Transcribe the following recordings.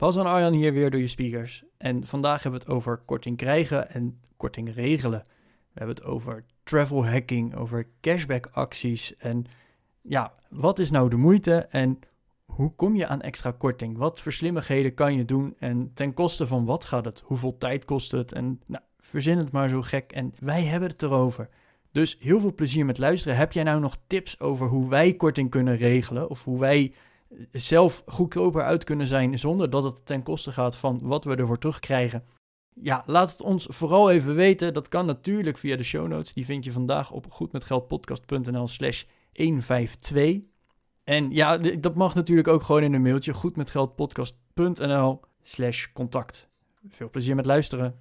Bas en Arjan hier weer door je speakers. En vandaag hebben we het over korting krijgen en korting regelen. We hebben het over travel hacking, over cashback acties. En ja, wat is nou de moeite en hoe kom je aan extra korting? Wat voor slimmigheden kan je doen en ten koste van wat gaat het? Hoeveel tijd kost het? En nou, verzin het maar zo gek en wij hebben het erover. Dus heel veel plezier met luisteren. Heb jij nou nog tips over hoe wij korting kunnen regelen of hoe wij zelf goedkoper uit kunnen zijn zonder dat het ten koste gaat van wat we ervoor terugkrijgen. Ja, laat het ons vooral even weten. Dat kan natuurlijk via de show notes. Die vind je vandaag op goedmetgeldpodcast.nl slash 152. En ja, dat mag natuurlijk ook gewoon in een mailtje goedmetgeldpodcast.nl slash contact. Veel plezier met luisteren.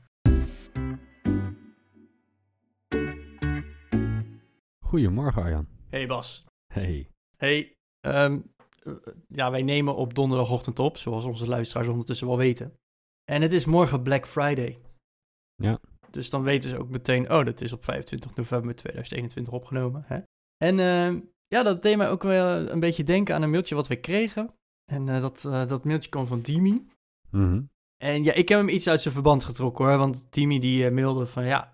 Goedemorgen Arjan. Hey Bas. Hey. Hey, um, ja, wij nemen op donderdagochtend op, zoals onze luisteraars ondertussen wel weten. En het is morgen Black Friday. Ja. Dus dan weten ze ook meteen, oh, dat is op 25 november 2021 opgenomen. Hè? En uh, ja, dat deed mij ook wel een beetje denken aan een mailtje wat we kregen. En uh, dat, uh, dat mailtje kwam van Dimi. Mm En ja, ik heb hem iets uit zijn verband getrokken hoor. Want Dimi die mailde van ja,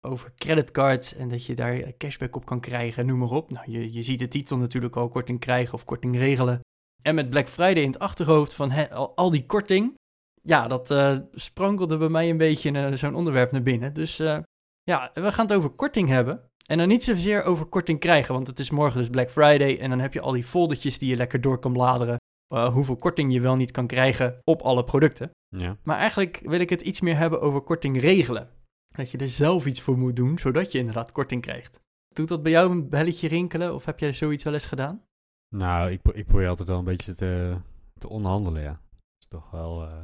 over creditcards en dat je daar cashback op kan krijgen, noem maar op. Nou, je, je ziet de titel natuurlijk al, korting krijgen of korting regelen. En met Black Friday in het achterhoofd van al, al, die korting, ja, dat sprankelde bij mij een beetje zo'n onderwerp naar binnen. Dus ja, we gaan het over korting hebben. En dan niet zozeer over korting krijgen, want het is morgen dus Black Friday en dan heb je al die foldertjes die je lekker door kan bladeren. Hoeveel korting je wel niet kan krijgen op alle producten. Ja. Maar eigenlijk wil ik het iets meer hebben over korting regelen. Dat je er zelf iets voor moet doen, zodat je inderdaad korting krijgt. Doet dat bij jou een belletje rinkelen of heb jij zoiets wel eens gedaan? Nou, ik, ik probeer altijd wel een beetje te, te onderhandelen, ja. Dat is toch wel uh,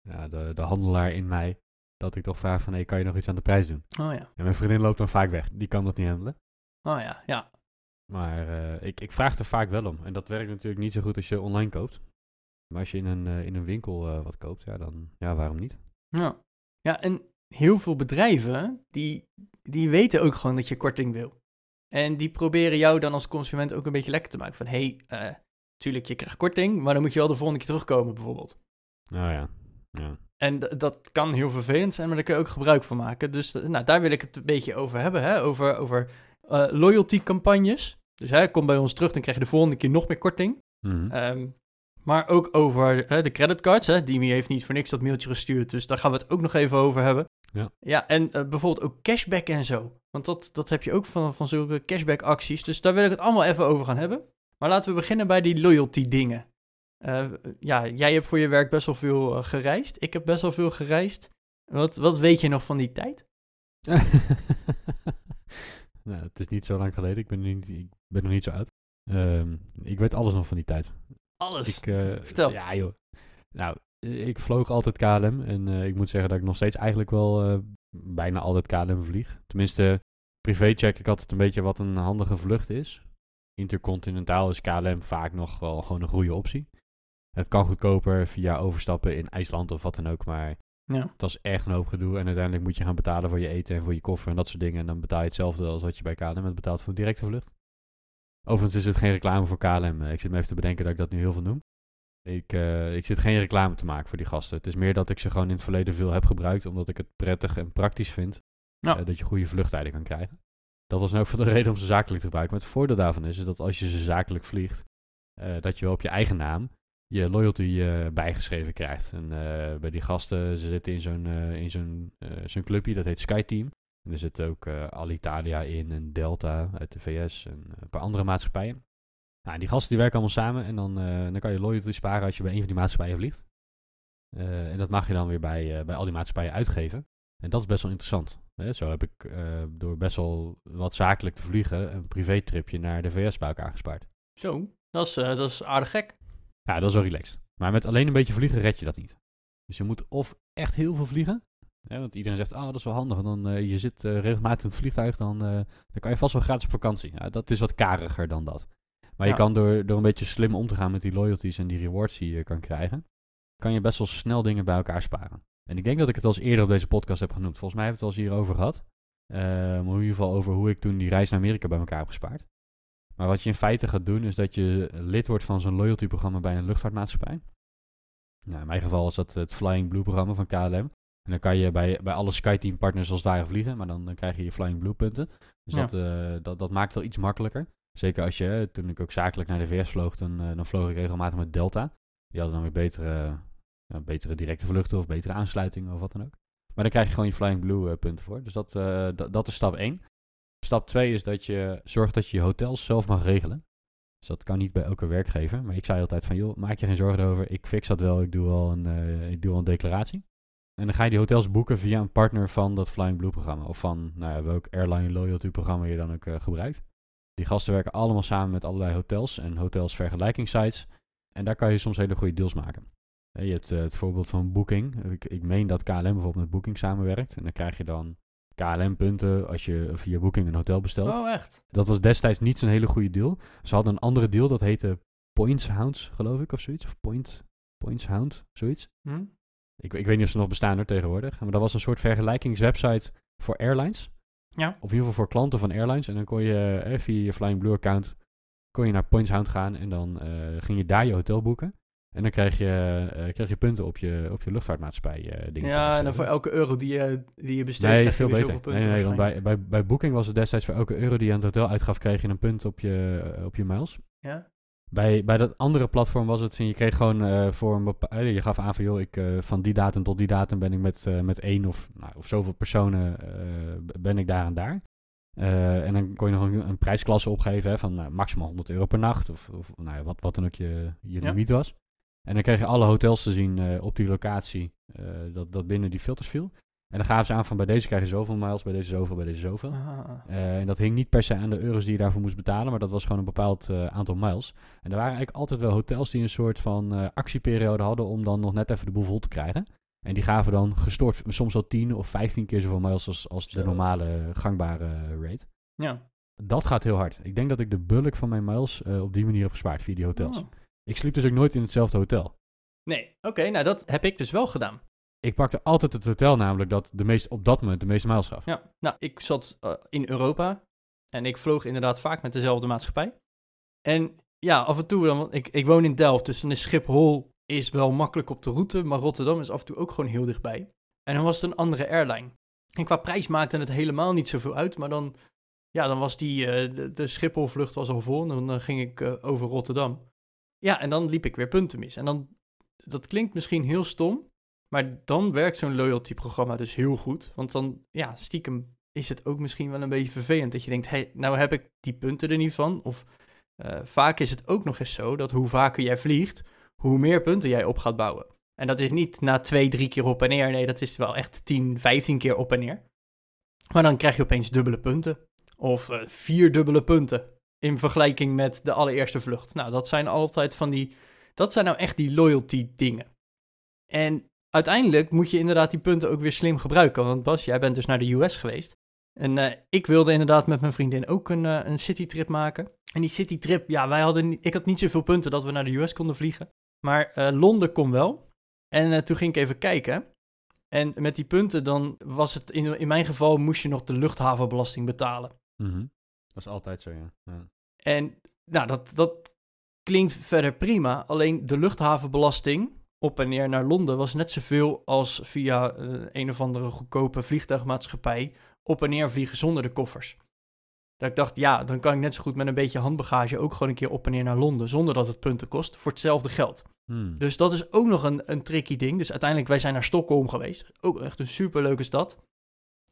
ja, de, de handelaar in mij. Dat ik toch vraag van, hey, kan je nog iets aan de prijs doen? Oh ja. En mijn vriendin loopt dan vaak weg. Die kan dat niet handelen. Oh ja, ja. Maar uh, ik, ik vraag er vaak wel om. En dat werkt natuurlijk niet zo goed als je online koopt. Maar als je in een, uh, in een winkel uh, wat koopt, ja, dan ja, waarom niet? Ja. Ja, en heel veel bedrijven, die, die weten ook gewoon dat je korting wil. En die proberen jou dan als consument ook een beetje lekker te maken. Van, hé, hey, tuurlijk, je krijgt korting, maar dan moet je wel de volgende keer terugkomen bijvoorbeeld. Nou ja, ja. En dat kan heel vervelend zijn, maar daar kun je ook gebruik van maken. Dus nou, daar wil ik het een beetje over hebben, hè? over, over loyalty campagnes. Dus hè, kom bij ons terug, dan krijg je de volgende keer nog meer korting. -hmm. um, maar ook over hè, de creditcards. Hè. Dimi heeft niet voor niks dat mailtje gestuurd, dus daar gaan we het ook nog even over hebben. Ja, ja en uh, bijvoorbeeld ook cashback en zo. Want dat, dat heb je ook van, van zulke cashback acties. Dus daar wil ik het allemaal even over gaan hebben. Maar laten we beginnen bij die loyalty dingen. Uh, ja, jij hebt voor je werk best wel veel uh, gereisd. Ik heb best wel veel gereisd. Wat, wat weet je nog van die tijd? nou, het is niet zo lang geleden. Ik ben, niet, ik ben nog niet zo oud. Um, ik weet alles nog van die tijd. Alles? Ik, uh, Vertel. Ja, joh. Nou, ik vloog altijd KLM. En uh, ik moet zeggen dat ik nog steeds eigenlijk wel uh, bijna altijd KLM vlieg. Tenminste, privé check ik altijd een beetje wat een handige vlucht is. Intercontinentaal is KLM vaak nog wel gewoon een goede optie. Het kan goedkoper via overstappen in IJsland of wat dan ook. Maar ja. dat is echt een hoop gedoe. En uiteindelijk moet je gaan betalen voor je eten en voor je koffer en dat soort dingen. En dan betaal je hetzelfde als wat je bij KLM hebt betaald voor een directe vlucht. Overigens is het geen reclame voor KLM. Ik zit me even te bedenken dat ik dat nu heel veel noem. Ik, uh, ik zit geen reclame te maken voor die gasten. Het is meer dat ik ze gewoon in het verleden veel heb gebruikt, omdat ik het prettig en praktisch vind ja. uh, dat je goede vluchttijden kan krijgen. Dat was nou ook van de reden om ze zakelijk te gebruiken. Maar het voordeel daarvan is, is dat als je ze zakelijk vliegt, uh, dat je wel op je eigen naam je loyalty bijgeschreven krijgt. En bij die gasten, ze zitten in zo'n in zo'n zo'n clubje, dat heet SkyTeam. En er zit ook uh, Alitalia in en Delta uit de VS en een paar andere maatschappijen. Nou, die gasten die werken allemaal samen en dan, uh, dan kan je loyalty sparen als je bij een van die maatschappijen vliegt. Uh, en dat mag je dan weer bij, bij al die maatschappijen uitgeven. En dat is best wel interessant. Hè? Zo heb ik door best wel wat zakelijk te vliegen een privétripje naar de VS bij elkaar gespaard. Zo, dat is, dat is aardig gek. Ja, dat is wel relaxed. Maar met alleen een beetje vliegen red je dat niet. Dus je moet of echt heel veel vliegen. Hè, want iedereen zegt, ah, dat is wel handig. Dan, uh, je zit uh, regelmatig in het vliegtuig, dan, uh, dan kan je vast wel gratis op vakantie. Ja, dat is wat kariger dan dat. Maar ja. je kan door, door een beetje slim om te gaan met die loyalties en die rewards die je kan krijgen, kan je best wel snel dingen bij elkaar sparen. En ik denk dat ik het al eens eerder op deze podcast heb genoemd. Volgens mij hebben we het al eens hierover gehad. maar in ieder geval over hoe ik toen die reis naar Amerika bij elkaar heb gespaard. Maar wat je in feite gaat doen, is dat je lid wordt van zo'n loyalty-programma bij een luchtvaartmaatschappij. Nou, in mijn geval is dat het Flying Blue programma van KLM. En dan kan je bij, bij alle SkyTeam partners als ware vliegen, maar dan, dan krijg je je Flying Blue punten. Dus Ja. dat, eh, dat, dat maakt wel iets makkelijker. Zeker als je, toen ik ook zakelijk naar de VS vloog, dan, eh, dan vloog ik regelmatig met Delta. Die hadden dan weer betere, betere directe vluchten of betere aansluitingen of wat dan ook. Maar dan krijg je gewoon je Flying Blue eh, punten voor. Dus dat, dat, dat is stap 1. Stap 2 is dat je zorgt dat je je hotels zelf mag regelen. Dus dat kan niet bij elke werkgever. Maar ik zei altijd van, joh, maak je geen zorgen over. Ik fix dat wel. Ik doe wel een, eh, ik doe wel een declaratie. En dan ga je die hotels boeken via een partner van dat Flying Blue programma. Of van nou ja, welk airline loyalty programma je dan ook eh, gebruikt. Die gasten werken allemaal samen met allerlei hotels en hotels vergelijkingssites. En daar kan je soms hele goede deals maken. Je hebt eh, het voorbeeld van Booking. Ik, ik meen dat KLM bijvoorbeeld met Booking samenwerkt. En dan krijg je dan KLM-punten als je via Booking een hotel bestelt. Oh, echt? Dat was destijds niet zo'n hele goede deal. Ze hadden een andere deal, dat heette Points Hounds, geloof ik, of zoiets. Of Point, Points Hound, zoiets. Hm? Ik, ik weet niet of ze nog bestaan hoor, tegenwoordig. Maar dat was een soort vergelijkingswebsite voor airlines. Ja. Of in ieder geval voor klanten van airlines. En dan kon je eh, via je Flying Blue account kon je naar Points Hound gaan. En dan eh, ging je daar je hotel boeken. En dan kreeg je, eh, kreeg je punten op je, op je luchtvaartmaatschappij eh dingen. Ja, en dan voor elke euro die je, die je besteedt, Nee, krijg je veel weer beter. zoveel Nee, punten. nee, want bij, bij, bij Booking was het destijds voor elke euro die je aan het hotel uitgaf, kreeg je een punt op je, eh, op je miles. Ja? Bij, bij dat andere platform was het, je kreeg gewoon eh, voor een bepaalde, je gaf aan van joh, ik, eh, van die datum tot die datum ben ik met, eh, met één of, nou, of zoveel personen eh, ben ik daar en daar. Eh, en dan kon je nog een, een prijsklasse opgeven hè, van nou, maximaal 100 euro per nacht of, of nou, ja, wat, wat dan ook je, je Ja. limiet was. En dan kreeg je alle hotels te zien eh, op die locatie eh, dat, dat binnen die filters viel. En dan gaven ze aan van bij deze krijg je zoveel miles, bij deze zoveel, bij deze zoveel. Ah. Eh, en dat hing niet per se aan de euro's die je daarvoor moest betalen, maar dat was gewoon een bepaald aantal miles. En er waren eigenlijk altijd wel hotels die een soort van actieperiode hadden om dan nog net even de boel vol te krijgen. En die gaven dan gestort soms wel 10 of 15 keer zoveel miles als, als de normale gangbare rate. Ja. Dat gaat heel hard. Ik denk dat ik de bulk van mijn miles op die manier heb gespaard via die hotels. Oh. Ik sliep dus ook nooit in hetzelfde hotel. Nee, oké, nou dat heb ik dus wel gedaan. Ik pakte altijd het hotel namelijk dat de meest, op dat moment de meeste miles gaf. Ja, nou, ik zat eh, in Europa en ik vloog inderdaad vaak met dezelfde maatschappij. En ja, af en toe, dan, want ik, ik woon in Delft, dus dan is Schiphol is wel makkelijk op de route, maar Rotterdam is af en toe ook gewoon heel dichtbij. En dan was het een andere airline. En qua prijs maakte het helemaal niet zoveel uit, maar dan, ja, dan was die, eh, de, de Schiphol-vlucht was al vol en dan, dan ging ik eh, over Rotterdam. Ja, en dan liep ik weer punten mis. En dan, dat klinkt misschien heel stom, maar dan werkt zo'n loyalty-programma dus heel goed. Want dan, ja, stiekem is het ook misschien wel een beetje vervelend dat je denkt, hey, nou heb ik die punten er niet van. Of eh, vaak is het ook nog eens zo dat hoe vaker jij vliegt, hoe meer punten jij op gaat bouwen. En dat is niet na twee, drie keer op en neer. Nee, dat is wel echt 10, 15 keer op en neer. Maar dan krijg je opeens dubbele punten. Of eh, vier dubbele punten. In vergelijking met de allereerste vlucht. Nou, dat zijn altijd van die. Dat zijn nou echt die loyalty dingen. En uiteindelijk moet je inderdaad die punten ook weer slim gebruiken. Want Bas, jij bent dus naar de US geweest. En eh, ik wilde inderdaad met mijn vriendin ook een, eh, een citytrip maken. En die citytrip, ja, wij hadden, ik had niet zoveel punten dat we naar de US konden vliegen. Maar eh, Londen kon wel. En toen ging ik even kijken. En met die punten, dan was het in, in mijn geval, moest je nog de luchthavenbelasting betalen. Mhm. Dat is altijd zo, ja. ja. En nou, dat, dat klinkt verder prima. Alleen de luchthavenbelasting op en neer naar Londen was net zoveel als via eh, een of andere goedkope vliegtuigmaatschappij op en neer vliegen zonder de koffers. Dat ik dacht, ja, dan kan ik net zo goed met een beetje handbagage ook gewoon een keer op en neer naar Londen zonder dat het punten kost voor hetzelfde geld. Hmm. Dus dat is ook nog een, een tricky ding. Dus uiteindelijk, wij zijn naar Stockholm geweest. Ook echt een superleuke stad.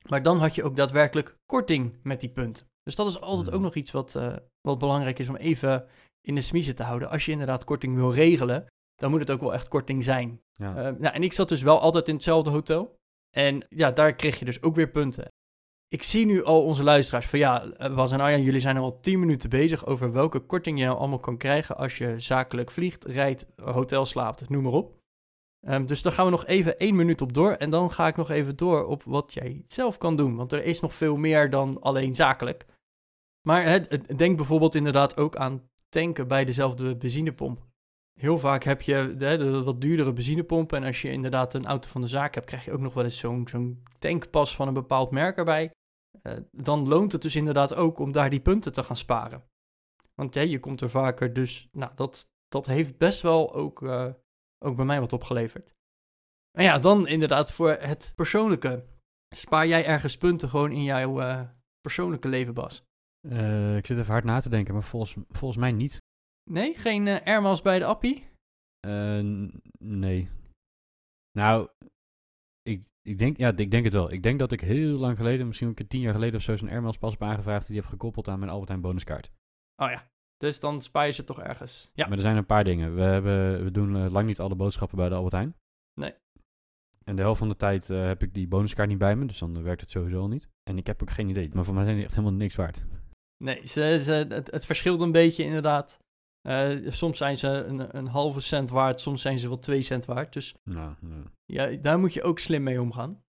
Maar dan had je ook daadwerkelijk korting met die punten. Dus dat is altijd Hmm. ook nog iets wat, eh, wat belangrijk is om even in de smiezen te houden. Als je inderdaad korting wil regelen, dan moet het ook wel echt korting zijn. ja. Eh, nou, en ik zat dus wel altijd in hetzelfde hotel. En ja, daar kreeg je dus ook weer punten. Ik zie nu al onze luisteraars van ja, eh, Bas en Arjan, jullie zijn al 10 minuten bezig over welke korting je nou allemaal kan krijgen als je zakelijk vliegt, rijdt, hotel slaapt, noem maar op. Ehm, dus daar gaan we nog even één minuut op door. En dan ga ik nog even door op wat jij zelf kan doen. Want er is nog veel meer dan alleen zakelijk. Maar hè, denk bijvoorbeeld inderdaad ook aan tanken bij dezelfde benzinepomp. Heel vaak heb je de, wat duurdere benzinepomp. En als je inderdaad een auto van de zaak hebt, krijg je ook nog wel eens zo'n tankpas van een bepaald merk erbij. Eh, dan loont het dus inderdaad ook om daar die punten te gaan sparen. Want je komt er vaker, dus nou, dat, dat heeft best wel ook, eh, ook bij mij wat opgeleverd. En ja, dan inderdaad voor het persoonlijke. Spaar jij ergens punten gewoon in jouw eh, persoonlijke leven, Bas? Eh, ik zit even hard na te denken, maar volgens, volgens mij niet. Nee, geen airmiles bij de appie? Eh, nee. Nou, ik, ik, denk, ja, ik denk het wel. Ik denk dat ik heel lang geleden, misschien een tien jaar geleden of zo, zo'n Airmails pas heb aangevraagd. Die heb gekoppeld aan mijn Albert Heijn bonuskaart. Oh ja, dus dan spaar je ze toch ergens. Ja, Maar er zijn een paar dingen. We, hebben, we doen lang niet alle boodschappen bij de Albert Heijn. Nee. En de helft van de tijd heb ik die bonuskaart niet bij me, dus dan werkt het sowieso al niet. En ik heb ook geen idee. Maar voor mij zijn die echt helemaal niks waard. Nee, ze, ze, het, het verschilt een beetje inderdaad. Eh, soms zijn ze een, een halve cent waard, soms zijn ze wel twee cent waard. Dus Nou, nou. Ja, daar moet je ook slim mee omgaan.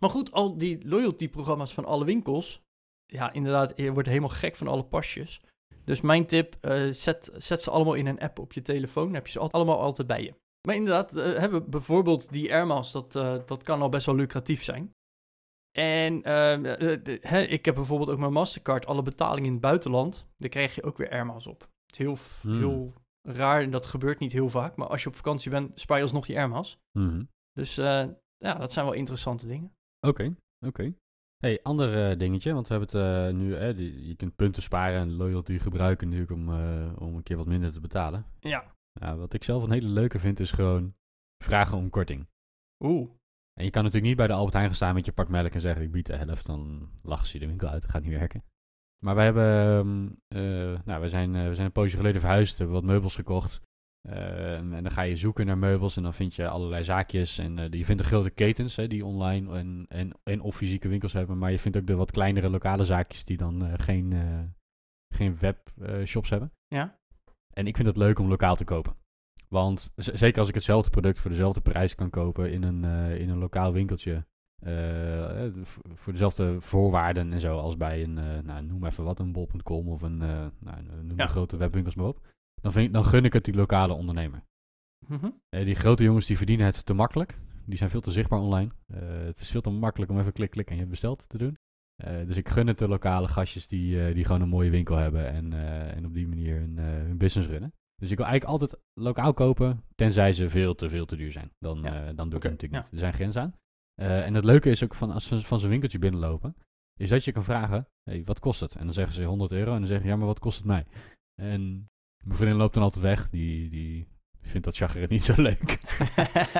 Maar goed, al die loyalty-programma's van alle winkels. Ja, inderdaad, je wordt helemaal gek van alle pasjes. Dus mijn tip, eh, zet, zet ze allemaal in een app op je telefoon. Dan heb je ze al- allemaal altijd bij je. Maar inderdaad, eh, hebben bijvoorbeeld die Airmiles, dat, dat kan al best wel lucratief zijn. En eh, eh, de- hè, ik heb bijvoorbeeld ook mijn Mastercard, alle betalingen in het buitenland. Daar krijg je ook weer Airmiles op. Het is heel, Hmm. heel raar en dat gebeurt niet heel vaak. Maar als je op vakantie bent, spaar je alsnog die Airmiles. Mhm. Dus eh, ja, dat zijn wel interessante dingen. Oké, oké. Hey, ander eh, dingetje, want we hebben het eh, nu, eh, die- je kunt punten sparen en loyalty gebruiken natuurlijk om, eh, om een keer wat minder te betalen. Ja. Ja, wat ik zelf een hele leuke vind is gewoon vragen om korting. Oeh. En je kan natuurlijk niet bij de Albert Heijn gaan staan met je pak melk en zeggen ik bied de helft, dan lachen ze de winkel uit, dat gaat niet werken. Maar wij hebben, ehm, eh, nou we zijn, eh, we zijn een poosje geleden verhuisd, hebben wat meubels gekocht. Eh, en dan ga je zoeken naar meubels en dan vind je allerlei zaakjes. En je vindt de grote ketens hè, die online en, en, en of fysieke winkels hebben. Maar je vindt ook de wat kleinere lokale zaakjes die dan geen, geen webshops hebben. Ja. En ik vind het leuk om lokaal te kopen. Want zeker als ik hetzelfde product voor dezelfde prijs kan kopen in een, eh, in een lokaal winkeltje. eh, eh, voor dezelfde voorwaarden en zo als bij een, nou, noem even wat, een bol.com of een, nou, noem Ja. grote webwinkels maar op. Dan, vind ik, dan gun ik het die lokale ondernemer. Mhm. Die grote jongens die verdienen het te makkelijk. Die zijn veel te zichtbaar online. Het is veel te makkelijk om even klik, klik en je hebt besteld te doen. Dus ik gun het de lokale gastjes die, die gewoon een mooie winkel hebben en, en op die manier hun, hun business runnen. Dus ik wil eigenlijk altijd lokaal kopen, tenzij ze veel te veel te duur zijn. Dan, Ja. eh, dan doe ik het natuurlijk niet. Er zijn grenzen aan. Eh, en het leuke is ook van als ze van zo'n winkeltje binnenlopen, is dat je kan vragen, hey, wat kost het? En dan zeggen ze 100 euro en dan zeg je, ja, maar wat kost het mij? En mijn vriendin loopt dan altijd weg, die, die vindt dat chagrin niet zo leuk.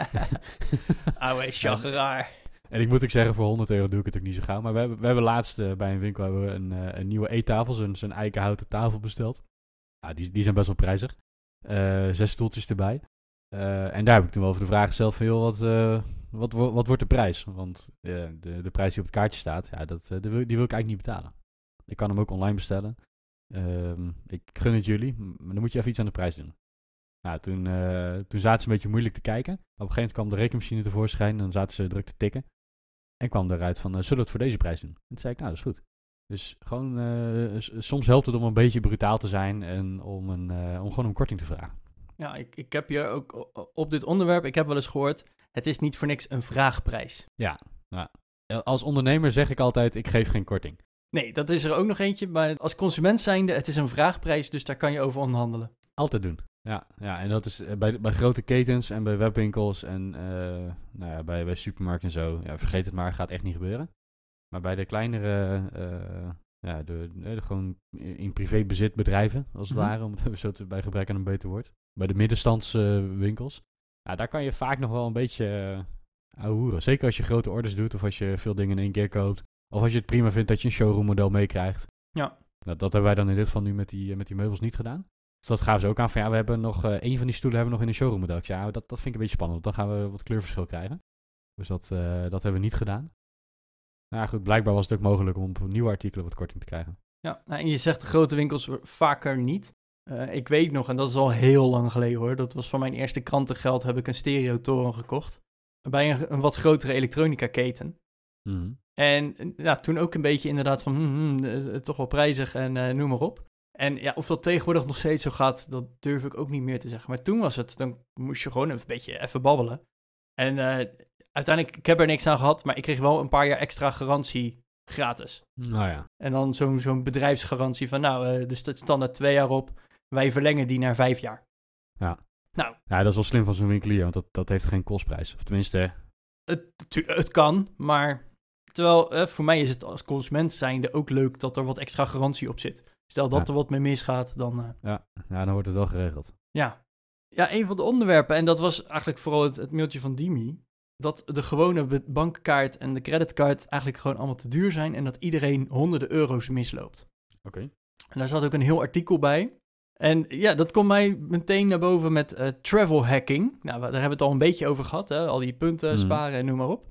Oude chageraar. En ik moet ook zeggen, voor 100 euro doe ik het ook niet zo gauw. Maar we hebben, we hebben laatst eh, bij een winkel hebben we een, een nieuwe eettafel, zo'n eikenhouten tafel besteld. Die, die zijn best wel prijzig. Eh, zes stoeltjes erbij. Eh, en daar heb ik toen wel over de vraag gesteld van, joh, wat, eh, wat, wo- wat wordt de prijs? Want de, de prijs die op het kaartje staat, ja, dat, die, wil, ik eigenlijk niet betalen. Ik kan hem ook online bestellen. Ehm, ik gun het jullie, maar dan moet je even iets aan de prijs doen. Nou, toen, toen zaten ze een beetje moeilijk te kijken. Op een gegeven moment kwam de rekenmachine tevoorschijn en dan zaten ze druk te tikken. En kwam eruit van, zullen we het voor deze prijs doen? En toen zei ik, nou, dat is goed. Dus gewoon, eh, soms helpt het om een beetje brutaal te zijn en om, een, eh, om gewoon een korting te vragen. Ja, ik, ik heb hier ook op dit onderwerp, ik heb wel eens gehoord, het is niet voor niks een vraagprijs. Eh, Als ondernemer zeg ik altijd, ik geef geen korting. Nee, dat is er ook nog eentje, maar als consument zijnde, het is een vraagprijs, dus daar kan je over onderhandelen. Altijd doen. Ja, ja en dat is eh, bij, bij grote ketens en bij webwinkels en nou ja, bij, bij supermarkten en zo. Ja, vergeet het maar, gaat echt niet gebeuren. Maar bij de kleinere, eh, ja, de, de, gewoon in privébezit bedrijven, als het Mhm. ware, om het zo te, bij gebrek aan een beter woord. Bij de middenstandswinkels. ja, daar kan je vaak nog wel een beetje ouwehoeren. Zeker als je grote orders doet of als je veel dingen in één keer koopt. Of als je het prima vindt dat je een showroom model meekrijgt. Ja. Nou, dat hebben wij dan in dit geval nu met die, eh, met die meubels niet gedaan. Dus dat gaven ze ook aan van ja, we hebben nog eh één van die stoelen hebben we nog in een showroom model. Ik zei, ja, dat, dat vind ik een beetje spannend, dan gaan we wat kleurverschil krijgen. Dus dat, eh, dat hebben we niet gedaan. Nou goed, blijkbaar was het ook mogelijk om op nieuwe artikelen wat korting te krijgen. Ja, nou, en je zegt de grote winkels vaker niet. Eh, ik weet nog, en dat is al heel lang geleden hoor. Dat was van mijn eerste krantengeld heb ik een stereotoren gekocht. Bij een, een wat grotere elektronica keten. Mhm. En eh, ja, toen ook een beetje inderdaad van, hmm, toch wel prijzig en noem maar op. En ja, of dat tegenwoordig nog steeds zo gaat, dat durf ik ook niet meer te zeggen. Maar toen was het, dan moest je gewoon even een beetje even babbelen. En uiteindelijk, ik heb er niks aan gehad, maar ik kreeg wel een paar jaar extra garantie gratis. Nou ja. En dan zo'n zo'n bedrijfsgarantie van, nou, eh de st- standaard twee jaar op, wij verlengen die naar vijf jaar. ja, dat is wel slim van zo'n winkelier, want dat, dat heeft geen kostprijs. Of tenminste, Het, het kan, maar terwijl eh, voor mij is het als consument zijnde ook leuk dat er wat extra garantie op zit. Stel dat Ja. er wat mee misgaat, dan eh, ja, ja, dan wordt het wel geregeld. ja. Ja, een van de onderwerpen, en dat was eigenlijk vooral het, het mailtje van Dimi, dat de gewone bankkaart en de creditcard eigenlijk gewoon allemaal te duur zijn en dat iedereen honderden euro's misloopt. Oké. En daar zat ook een heel artikel bij. En ja, dat komt mij meteen naar boven met eh, travel hacking. Nou, daar hebben we het al een beetje over gehad, hè? al die punten Mhm. sparen en noem maar op.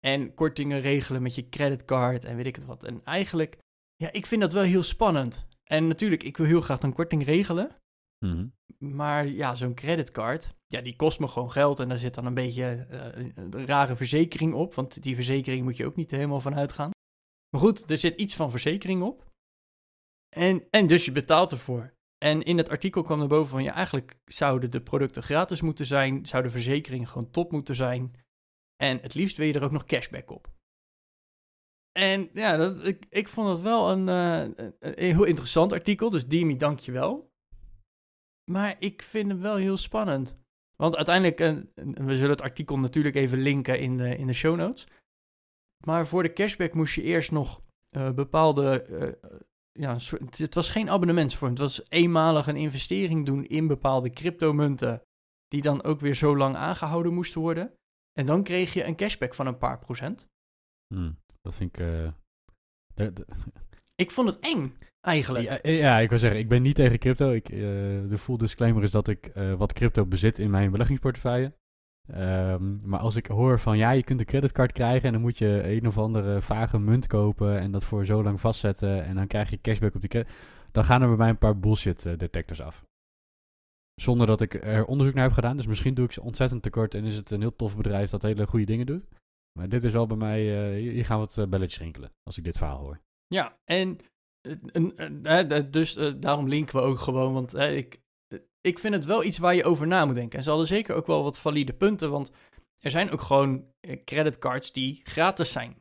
En kortingen regelen met je creditcard en weet ik het wat. En eigenlijk, ja, ik vind dat wel heel spannend. En natuurlijk, ik wil heel graag een korting regelen. Mhm. Maar ja, zo'n creditcard, ja, die kost me gewoon geld. En daar zit dan een beetje eh, een, rare verzekering op. Want die verzekering moet je ook niet helemaal van uitgaan. Maar goed, er zit iets van verzekering op. En, en dus je betaalt ervoor. En in het artikel kwam er boven van, ja, eigenlijk zouden de producten gratis moeten zijn. Zou de verzekering gewoon top moeten zijn. En het liefst wil je er ook nog cashback op. En ja, dat, ik, ik vond het wel een, eh, een heel interessant artikel. Dus Dimi, dank je wel. Maar ik vind hem wel heel spannend. Want uiteindelijk, eh, we zullen het artikel natuurlijk even linken in de, in de show notes. Maar voor de cashback moest je eerst nog eh, bepaalde. eh, ja, het was geen abonnementsvorm. Het was eenmalig een investering doen in bepaalde cryptomunten. Die dan ook weer zo lang aangehouden moesten worden. En dan kreeg je een cashback van een paar procent. Hm, Dat vind ik... de- de- Ik vond het eng, eigenlijk. ja, ja, ik wil zeggen, ik ben niet tegen crypto. Ik, eh, de full disclaimer is dat ik eh, wat crypto bezit in mijn beleggingsportefeuille. Ehm, maar als ik hoor van ja, je kunt een creditcard krijgen en dan moet je een of andere vage munt kopen en dat voor zo lang vastzetten en dan krijg je cashback op die credit, dan gaan er bij mij een paar bullshit eh, detectors af. Zonder dat ik er onderzoek naar heb gedaan. Dus misschien doe ik ze ontzettend tekort en is het een heel tof bedrijf dat hele goede dingen doet. Maar dit is wel bij mij, hier gaan wat belletjes rinkelen als ik dit verhaal hoor. Ja, en eh, dus eh, daarom linken we ook gewoon, want ik, eh, ik vind het wel iets waar je over na moet denken. En ze hadden zeker ook wel wat valide punten, want er zijn ook gewoon creditcards die gratis zijn.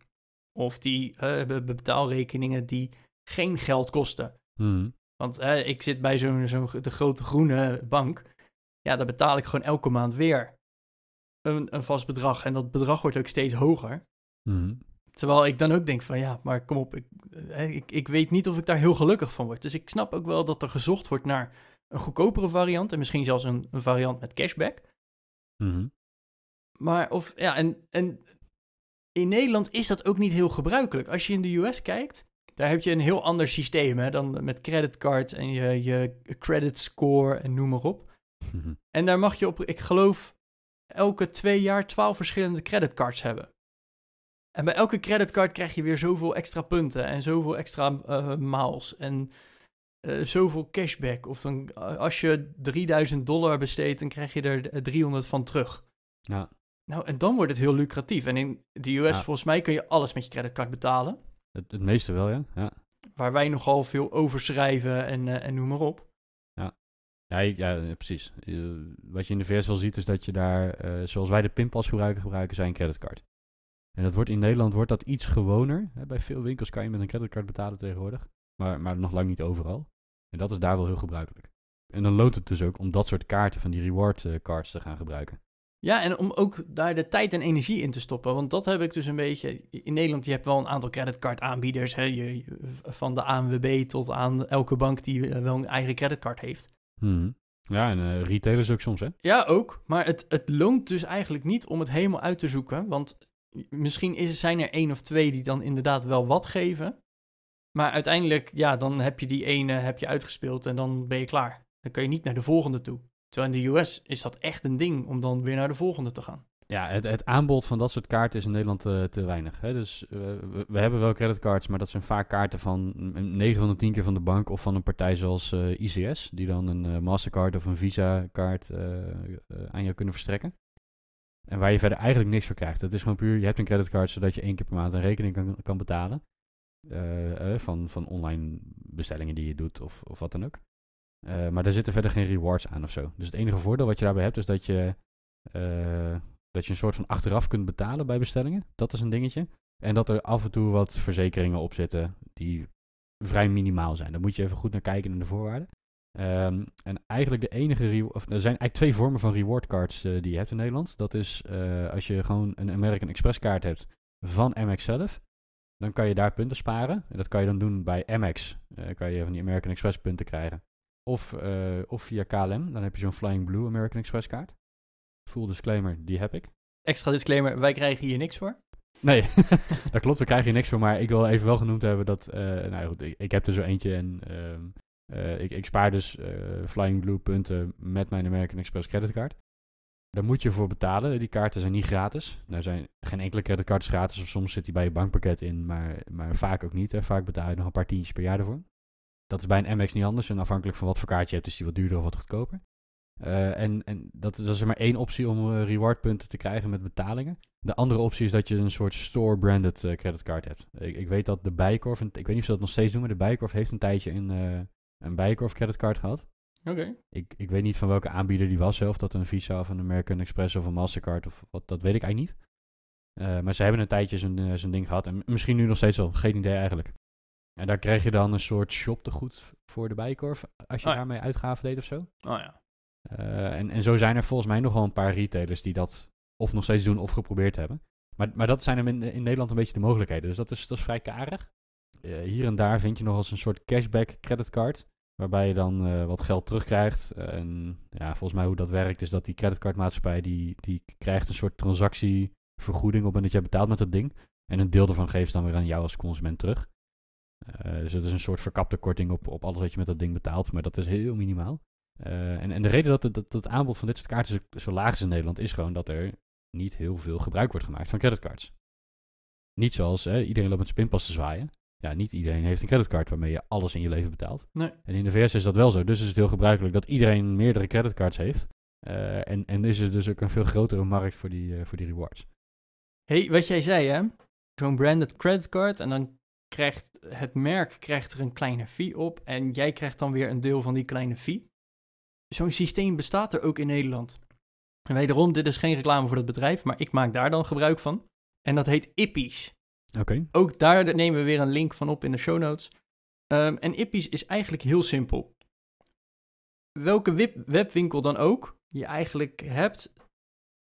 Of die be- betaalrekeningen die geen geld kosten. Mhm. Want ik zit bij zo'n zo'n de grote groene bank. Ja, daar betaal ik gewoon elke maand weer een, een vast bedrag. En dat bedrag wordt ook steeds hoger. Mhm. Terwijl ik dan ook denk van ja, maar kom op, ik, eh, ik, ik weet niet of ik daar heel gelukkig van word. Dus ik snap ook wel dat er gezocht wordt naar een goedkopere variant en misschien zelfs een, een variant met cashback. Mhm. Maar of ja, en, en in Nederland is dat ook niet heel gebruikelijk. Als je in de US kijkt, daar heb je een heel ander systeem hè, dan met creditcards en je, je credit score en noem maar op. Mhm. En daar mag je op, ik geloof, elke twee jaar twaalf verschillende creditcards hebben. En bij elke creditcard krijg je weer zoveel extra punten en zoveel extra eh miles en eh, zoveel cashback. Of dan, eh, als je 3000 dollar besteedt, dan krijg je er eh, 300 van terug. Ja. Nou, en dan wordt het heel lucratief. En in de US, Ja. volgens mij, kun je alles met je creditcard betalen. Het, het meeste wel, ja. ja. Waar wij nogal veel overschrijven en, en noem maar op. Ja, ja, ja, precies. Wat je in de VS wel ziet, is dat je daar, zoals wij de pinpas gebruiken, gebruiken zij een creditcard. En dat wordt in Nederland wordt dat iets gewoner. Bij veel winkels kan je met een creditcard betalen tegenwoordig. Maar, maar nog lang niet overal. En dat is daar wel heel gebruikelijk. En dan loont het dus ook om dat soort kaarten van die reward eh, cards te gaan gebruiken. Ja, en om ook daar de tijd en energie in te stoppen. Want dat heb ik dus een beetje. In Nederland, je hebt wel een aantal creditcard aanbieders. Hè, je, van de ANWB tot aan elke bank die eh, wel een eigen creditcard heeft. Mhm. Ja, en eh retailers ook soms, hè? Ja, ook. Maar het, het loont dus eigenlijk niet om het helemaal uit te zoeken. Want misschien is, zijn er één of twee die dan inderdaad wel wat geven. Maar uiteindelijk, ja, dan heb je die ene heb je uitgespeeld en dan ben je klaar. Dan kun je niet naar de volgende toe. Terwijl in de US is dat echt een ding om dan weer naar de volgende te gaan. Ja, het, het aanbod van dat soort kaarten is in Nederland eh, te weinig. Hè? Dus eh, we, hebben wel creditcards, maar dat zijn vaak kaarten van mm, 9 van de 10 keer van de bank of van een partij zoals eh, ICS, die dan een Mastercard of een Visa-kaart aan jou kunnen verstrekken. En waar je verder eigenlijk niks voor krijgt. Het is gewoon puur, je hebt een creditcard zodat je één keer per maand een rekening kan, kan betalen. Eh, eh, van, van online bestellingen die je doet of, of wat dan ook. Eh, maar daar zitten verder geen rewards aan of zo. Dus het enige voordeel wat je daarbij hebt is dat je, dat je een soort van achteraf kunt betalen bij bestellingen. Dat is een dingetje. En dat er af en toe wat verzekeringen op zitten die vrij minimaal zijn. Daar moet je even goed naar kijken in de voorwaarden. Ehm, en eigenlijk de enige, of er zijn eigenlijk twee vormen van reward cards eh, die je hebt in Nederland. Dat is eh, als je gewoon een American Express kaart hebt van Amex zelf, dan kan je daar punten sparen. En dat kan je dan doen bij Amex. Eh, kan je van die American Express punten krijgen. Of, of via KLM, dan heb je zo'n Flying Blue American Express kaart. Full disclaimer, die heb ik. Extra disclaimer, wij krijgen hier niks voor. Nee, dat klopt, we krijgen hier niks voor. Maar ik wil even wel genoemd hebben dat, nou ja, goed, ik, ik heb er zo eentje en ehm, eh, ik, ik spaar dus eh, Flying Blue punten met mijn American Express creditcard. Daar moet je voor betalen. Die kaarten zijn niet gratis. Er zijn geen enkele creditcard is gratis. Of soms zit die bij je bankpakket in, maar, maar vaak ook niet. Vaak betaal je nog een paar tientjes per jaar ervoor. Dat is bij een Amex niet anders. En afhankelijk van wat voor kaart je hebt, is die wat duurder of wat goedkoper. Eh, en en dat, is er maar één optie om eh, rewardpunten te krijgen met betalingen. De andere optie is dat je een soort store-branded creditcard hebt. Ik, ik weet dat de Bijenkorf, en ik weet niet of ze dat nog steeds doen, maar de Bijenkorf heeft een tijdje een, een Bijenkorf creditcard gehad. Oké. Ik, ik weet niet van welke aanbieder die was zelf. Dat een Visa of een American Express of een Mastercard of wat, dat weet ik eigenlijk niet. Eh, maar ze hebben een tijdje zo'n eh, zo'n ding gehad. En misschien nu nog steeds wel. Geen idee eigenlijk. En daar kreeg je dan een soort shoptegoed voor de Bijenkorf. Als je Oh ja. daarmee uitgaven deed of zo. Oh ja. Eh, en, en zo zijn er volgens mij nog wel een paar retailers die dat of nog steeds doen of geprobeerd hebben. Maar, maar dat zijn hem in, in Nederland een beetje de mogelijkheden. Dus dat is, dat is vrij karig. Eh, hier en daar vind je nog eens een soort cashback creditcard. Waarbij je dan eh, wat geld terugkrijgt. En ja, volgens mij hoe dat werkt is dat die creditcardmaatschappij die, die krijgt een soort transactievergoeding op het moment dat jij betaalt met dat ding. En een deel daarvan geeft ze dan weer aan jou als consument terug. Eh, dus het is een soort verkapte korting op, op alles wat je met dat ding betaalt. Maar dat is heel minimaal. En, en de reden dat het, dat, aanbod van dit soort kaarten zo, zo laag is in Nederland, is gewoon dat er niet heel veel gebruik wordt gemaakt van creditcards. Niet zoals hè, iedereen loopt met zijn pinpas te zwaaien. Ja, niet iedereen heeft een creditcard waarmee je alles in je leven betaalt. Nee. En in de VS is dat wel zo. Dus is het heel gebruikelijk dat iedereen meerdere creditcards heeft. Eh, en, en is er dus ook een veel grotere markt voor die, eh, voor die rewards. hey, wat jij zei hè, zo'n branded creditcard en dan krijgt het merk krijgt er een kleine fee op en jij krijgt dan weer een deel van die kleine fee. Zo'n systeem bestaat er ook in Nederland. En wederom, dit is geen reclame voor het bedrijf, maar ik maak daar dan gebruik van. En dat heet Ippies. Oké. Ook daar nemen we weer een link van op in de show notes. Ehm, en Ippies is eigenlijk heel simpel. Welke web- webwinkel dan ook je eigenlijk hebt,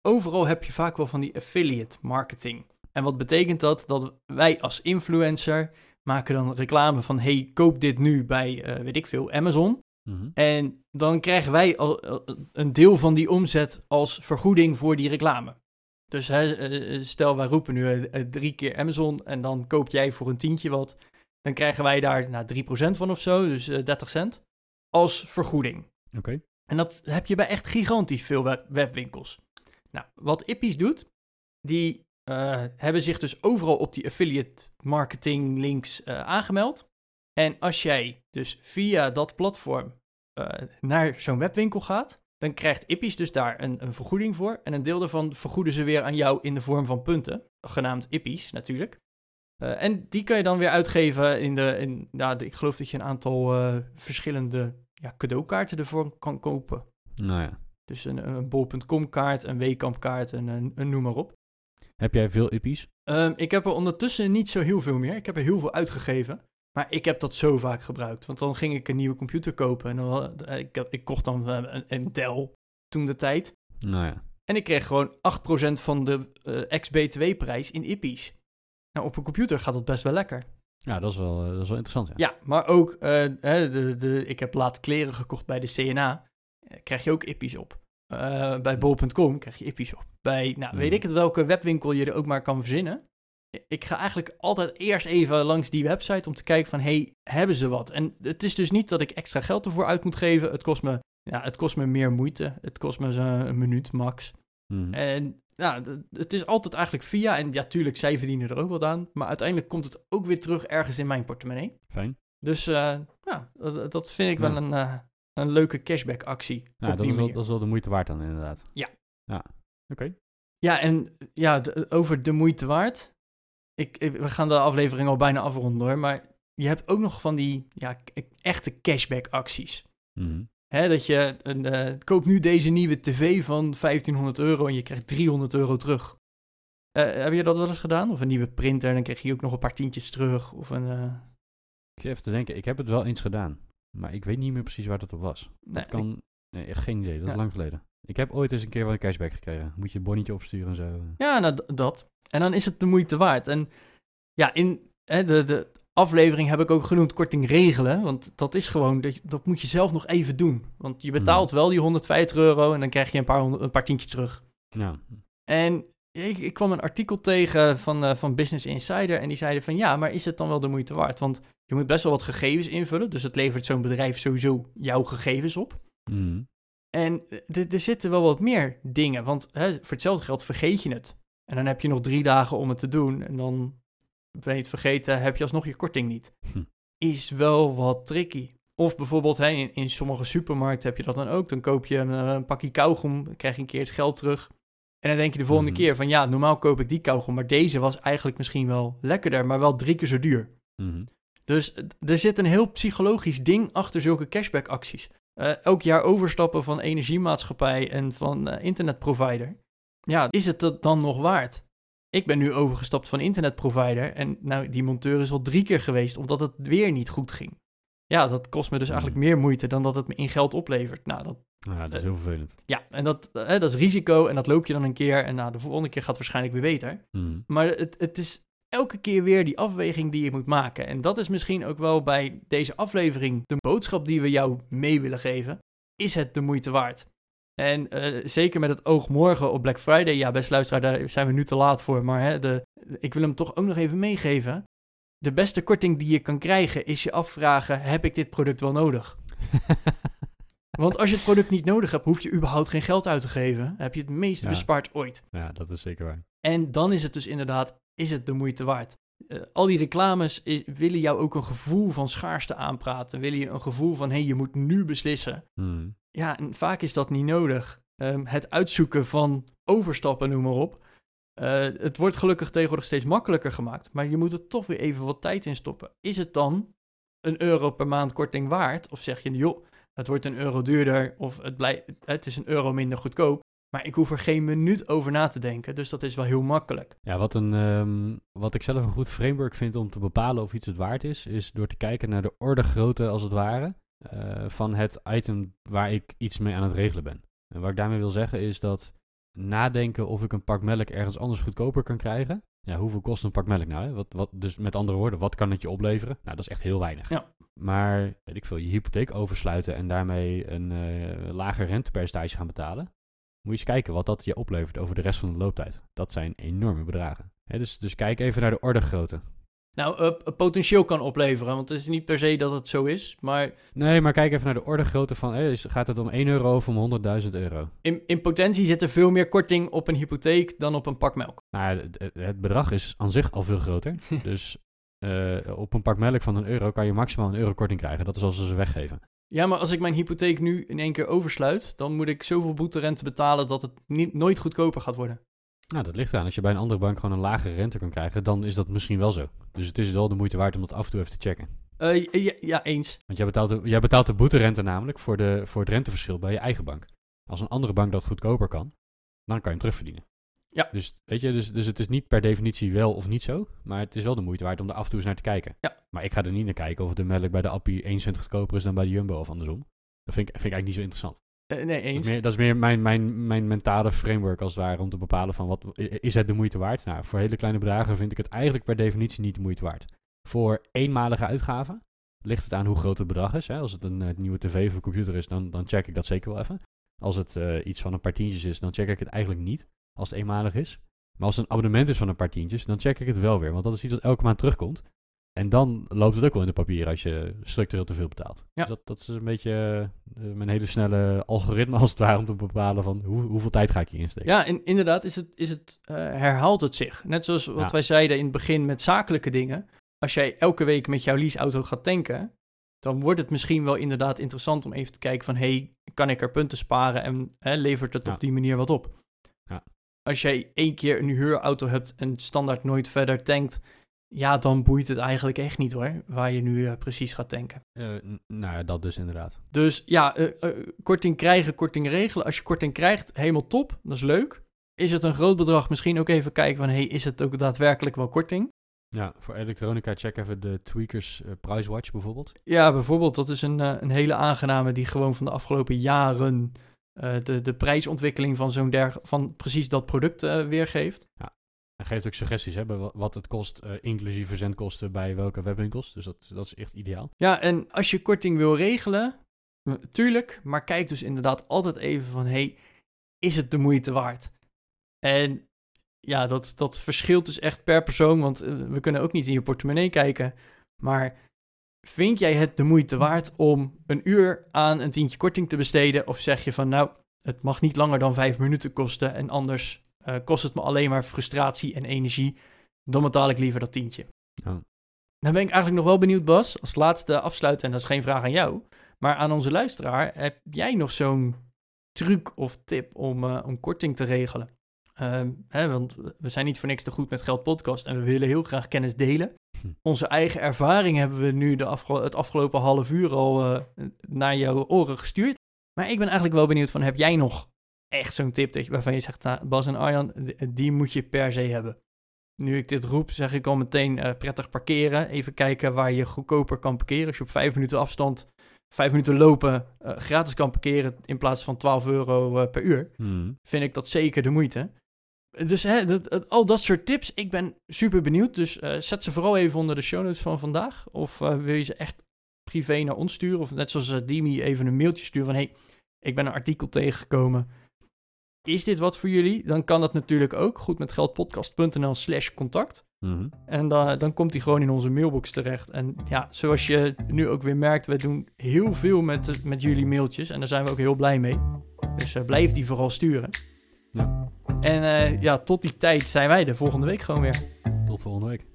overal heb je vaak wel van die affiliate marketing. En wat betekent dat? Dat wij als influencer maken dan reclame van hey, koop dit nu bij, eh, weet ik veel, Amazon. Mhm. En dan krijgen wij al, al een deel van die omzet als vergoeding voor die reclame. Dus hè, eh, stel, wij roepen nu eh, eh, drie keer Amazon en dan koop jij voor een tientje wat. Dan krijgen wij daar nou, 3% van of zo, dus eh, 30 cent, als vergoeding. Oké. En dat heb je bij echt gigantisch veel web- webwinkels. Nou, wat Ippies doet, die eh, hebben zich dus overal op die affiliate marketing links eh, aangemeld. En als jij dus via dat platform eh, naar zo'n webwinkel gaat, dan krijgt Ippies dus daar een, een vergoeding voor. En een deel daarvan vergoeden ze weer aan jou in de vorm van punten, genaamd Ippies natuurlijk. Eh, en die kan je dan weer uitgeven in de, in, nou, de- ik geloof dat je een aantal eh, verschillende ja, cadeaukaarten ervoor kan kopen. Nou ja. Dus een, een bol.com kaart, een Weekamp kaart en een, een noem maar op. Heb jij veel ippies? Ehm, ik heb er ondertussen niet zo heel veel meer. Ik heb er heel veel uitgegeven. Maar ik heb dat zo vaak gebruikt. Want dan ging ik een nieuwe computer kopen. En dan, eh, ik, ik kocht dan eh, een, een Dell toen de tijd. Nou ja. En ik kreeg gewoon 8% van de eh, ex-BTW-prijs in Ippies. Nou, op een computer gaat dat best wel lekker. Ja, dat is wel, dat is wel interessant. Ja. Ja, maar ook, de, de, ik heb laat kleren gekocht bij de CNA. Krijg je ook Ippies op. Bij bol.com krijg je Ippies op. Bij, nou, weet Hmm. ik het welke webwinkel je er ook maar kan verzinnen. Ik ga eigenlijk altijd eerst even langs die website om te kijken van, hey, hebben ze wat? En het is dus niet dat ik extra geld ervoor uit moet geven. Het kost me, ja, het kost me meer moeite. Het kost me zo'n een minuut max. Mhm. En ja, d- het is altijd eigenlijk via. En ja, tuurlijk, zij verdienen er ook wat aan. Maar uiteindelijk komt het ook weer terug ergens in mijn portemonnee. Fijn. Dus eh, ja, dat, vind ik wel een, eh, een leuke cashback actie. Ja, op dat die is, wel, dat is wel de moeite waard dan inderdaad. Ja. Ja, oké. Ja, en ja, de- over de moeite waard. Ik, ik- we gaan de aflevering al bijna afronden hoor. Maar je hebt ook nog van die ja, echte cashback acties. Mhm. Hè, dat je een, eh, koop nu deze nieuwe tv van 1500 euro en je krijgt 300 euro terug. Eh, heb je dat wel eens gedaan? Of een nieuwe printer en dan krijg je ook nog een paar tientjes terug. Of een... eh, Ik zit even te denken, ik heb het wel eens gedaan. Maar ik weet niet meer precies waar dat op was. nee, Dat kan... Nee, echt geen idee. Dat is lang geleden. Ik heb ooit eens een keer wel een cashback gekregen. Moet je een bonnetje opsturen en zo. Ja, nou, dat. En dan is het de moeite waard. En ja, in hè, de, de aflevering heb ik ook genoemd korting regelen. Want dat is gewoon, dat, dat moet je zelf nog even doen. Want je betaalt wel die 150 euro en dan krijg je een paar, een paar tientjes terug. Ja. En ik, ik kwam een artikel tegen van, eh, van Business Insider en die zeiden van ja, maar is het dan wel de moeite waard? Want je moet best wel wat gegevens invullen, dus het levert zo'n bedrijf sowieso jouw gegevens op. Mhm. En eh, er- zitten wel wat meer dingen, want hè, voor hetzelfde geld vergeet je het. En dan heb je nog drie dagen om het te doen en dan ben je het vergeten, heb je alsnog je korting niet. Hm. Is wel wat tricky. Of bijvoorbeeld hè, in, in sommige supermarkten heb je dat dan ook. Dan koop je een, eh, een pakje kauwgom, dan krijg je een keer het geld terug. En dan denk je de volgende Mhm. keer van ja, normaal koop ik die kauwgom, maar deze was eigenlijk misschien wel lekkerder, maar wel drie keer zo duur. Mhm. Dus er zit een heel psychologisch ding achter zulke cashback-acties. Eh, elk jaar overstappen van energiemaatschappij en van eh, internetprovider. Ja, is het dat dan nog waard? Ik ben nu overgestapt van internetprovider en nou, die monteur is al drie keer geweest omdat het weer niet goed ging. Ja, dat kost me dus eigenlijk Mhm. meer moeite dan dat het me in geld oplevert. Nou, dat, Ja, dat is Eh, heel vervelend. ja, en dat, dat is risico en dat loop je dan een keer en nou, de volgende keer gaat het waarschijnlijk weer beter. Mhm. Maar het, het is elke keer weer die afweging die je moet maken. En dat is misschien ook wel bij deze aflevering de boodschap die we jou mee willen geven. Is het de moeite waard? En eh, zeker met het oog morgen op Black Friday. Ja, best luisteraar, daar zijn we nu te laat voor. Maar hè, de, ik wil hem toch ook nog even meegeven. De beste korting die je kan krijgen is je afvragen: heb ik dit product wel nodig? Want als je het product niet nodig hebt, hoef je überhaupt geen geld uit te geven. Heb je het meeste Ja. bespaard ooit. ja, dat is zeker waar. En dan is het dus inderdaad, is het de moeite waard? Eh, al die reclames willen jou ook een gevoel van schaarste aanpraten. Willen je een gevoel van, hé, hey, je moet nu beslissen. Mhm. Ja, en vaak is dat niet nodig. Ehm, het uitzoeken van overstappen, noem maar op. Eh, het wordt gelukkig tegenwoordig steeds makkelijker gemaakt. Maar je moet er toch weer even wat tijd in stoppen. Is het dan een euro per maand korting waard? Of zeg je, joh, het wordt een euro duurder. Of het, blij, het is een euro minder goedkoop. Maar ik hoef er geen minuut over na te denken. Dus dat is wel heel makkelijk. Ja, wat, een, ehm, wat ik zelf een goed framework vind om te bepalen of iets het waard is, is door te kijken naar de ordegrootte, als het ware, eh, van het item waar ik iets mee aan het regelen ben. En wat ik daarmee wil zeggen is dat nadenken of ik een pak melk ergens anders goedkoper kan krijgen. Ja, hoeveel kost een pak melk nou? Hè? Wat, wat, dus met andere woorden, wat kan het je opleveren? Nou, dat is echt heel weinig. Ja. Maar, weet ik veel, je hypotheek oversluiten en daarmee een eh, lager rentepercentage gaan betalen. Moet je eens kijken wat dat je oplevert over de rest van de looptijd. Dat zijn enorme bedragen. Dus, dus kijk even naar de ordegrootte. Nou, eh, potentieel kan opleveren. Want het is niet per se dat het zo is. Maar Nee, maar kijk even naar de ordegrootte van, is, gaat het om 1 euro of om 100.000 euro? in, in potentie zit er veel meer korting op een hypotheek dan op een pak melk. Nou, ja, het, het- het bedrag is aan zich al veel groter. dus eh, op een pak melk van een euro kan je maximaal een euro korting krijgen. Dat is als ze ze weggeven. Ja, maar als ik mijn hypotheek nu in één keer oversluit, dan moet ik zoveel boeterente betalen dat het niet, nooit goedkoper gaat worden. Nou, dat ligt eraan. Als je bij een andere bank gewoon een lagere rente kan krijgen, dan is dat misschien wel zo. Dus het is wel de moeite waard om dat af en toe even te checken. Eh, ja, ja, eens. Want jij betaalt de, jij betaalt de boeterente namelijk voor, de, voor het renteverschil bij je eigen bank. Als een andere bank dat goedkoper kan, dan kan je hem terugverdienen. Ja. Dus, weet je, dus, dus het is niet per definitie wel of niet zo, maar het is wel de moeite waard om er af en toe eens naar te kijken. Ja. Maar ik ga er niet naar kijken of de melk bij de Appie 1 cent goedkoper is dan bij de Jumbo of andersom. Dat vind ik, vind ik eigenlijk niet zo interessant. Eh, nee, Dat eens. is meer, dat is meer mijn, mijn, mijn mentale framework als het ware om te bepalen van wat is het de moeite waard. Nou, voor hele kleine bedragen vind ik het eigenlijk per definitie niet de moeite waard. Voor eenmalige uitgaven ligt het aan hoe groot het bedrag is. Hè. Als het een eh, nieuwe tv of een computer is, dan, dan check ik dat zeker wel even. Als het eh, iets van een paar tientjes is, dan check ik het eigenlijk niet. Als het eenmalig is. Maar als het een abonnement is van een paar tientjes, dan check ik het wel weer. Want dat is iets dat elke maand terugkomt. En dan loopt het ook wel in de papier als je structureel te veel betaalt. Ja. Dus dat, dat is een beetje eh, mijn hele snelle algoritme als het ware om te bepalen van hoe, hoeveel tijd ga ik hier insteken. Ja, en inderdaad is het, is het, eh, herhaalt het zich. Net zoals wat Ja. wij zeiden in het begin met zakelijke dingen. Als jij elke week met jouw leaseauto gaat tanken, dan wordt het misschien wel inderdaad interessant om even te kijken van, hey, kan ik er punten sparen en hè, levert het Ja. op die manier wat op? Ja. Als jij één keer een huurauto hebt en standaard nooit verder tankt, ja, dan boeit het eigenlijk echt niet hoor, waar je nu eh, precies gaat tanken. N- nou ja, dat dus inderdaad. Dus ja, eh, korting krijgen, korting regelen. Als je korting krijgt, helemaal top. Dat is leuk. Is het een groot bedrag? Misschien ook even kijken van, hey, is het ook daadwerkelijk wel korting? Ja, voor elektronica check even de Tweakers eh, Price Watch bijvoorbeeld. Ja, bijvoorbeeld, dat is een, een hele aangename die gewoon van de afgelopen jaren eh, de, de prijsontwikkeling van zo'n der, van precies dat product eh, weergeeft. Hij geeft ook suggesties hè, wat het kost, eh, inclusief verzendkosten bij welke webwinkels. Dus dat, dat is echt ideaal. Ja, en als je korting wil regelen, tuurlijk, maar kijk dus inderdaad altijd even van, hey, is het de moeite waard? En ja, dat, dat verschilt dus echt per persoon, want we kunnen ook niet in je portemonnee kijken. Maar vind jij het de moeite waard om een uur aan een tientje korting te besteden? Of zeg je van, nou, het mag niet langer dan vijf minuten kosten en anders eh, kost het me alleen maar frustratie en energie, dan betaal ik liever dat tientje. Ja. Dan ben ik eigenlijk nog wel benieuwd, Bas, als laatste afsluiten, en dat is geen vraag aan jou, maar aan onze luisteraar, heb jij nog zo'n truc of tip om, eh, om korting te regelen? Ehm, hè, want we zijn niet voor niks te goed met Geld Podcast en we willen heel graag kennis delen. Hm. Onze eigen ervaring hebben we nu de afge- het afgelopen half uur al eh, naar jouw oren gestuurd. Maar ik ben eigenlijk wel benieuwd van, heb jij nog echt zo'n tip dat je, waarvan je zegt, nou, Bas en Arjan, die moet je per se hebben? Nu ik dit roep, zeg ik al meteen eh, prettig parkeren. Even kijken waar je goedkoper kan parkeren. Als je op vijf minuten afstand, vijf minuten lopen, eh, gratis kan parkeren in plaats van 12 euro per uur, Hmm. vind ik dat zeker de moeite. Dus hè, dat, al dat soort tips, ik ben super benieuwd. Dus eh, zet ze vooral even onder de show notes van vandaag. Of eh, wil je ze echt privé naar ons sturen? Of net zoals eh, Dimi even een mailtje sturen van... hey, ik ben een artikel tegengekomen. Is dit wat voor jullie? Dan kan dat natuurlijk ook. Goed met geldpodcast.nl slash contact. Mhm. En dan, dan komt hij gewoon in onze mailbox terecht. En ja, zoals je nu ook weer merkt, we doen heel veel met, met jullie mailtjes. En daar zijn we ook heel blij mee. Dus blijf die vooral sturen. Ja. En eh, ja, tot die tijd zijn wij de volgende week gewoon weer. Tot volgende week.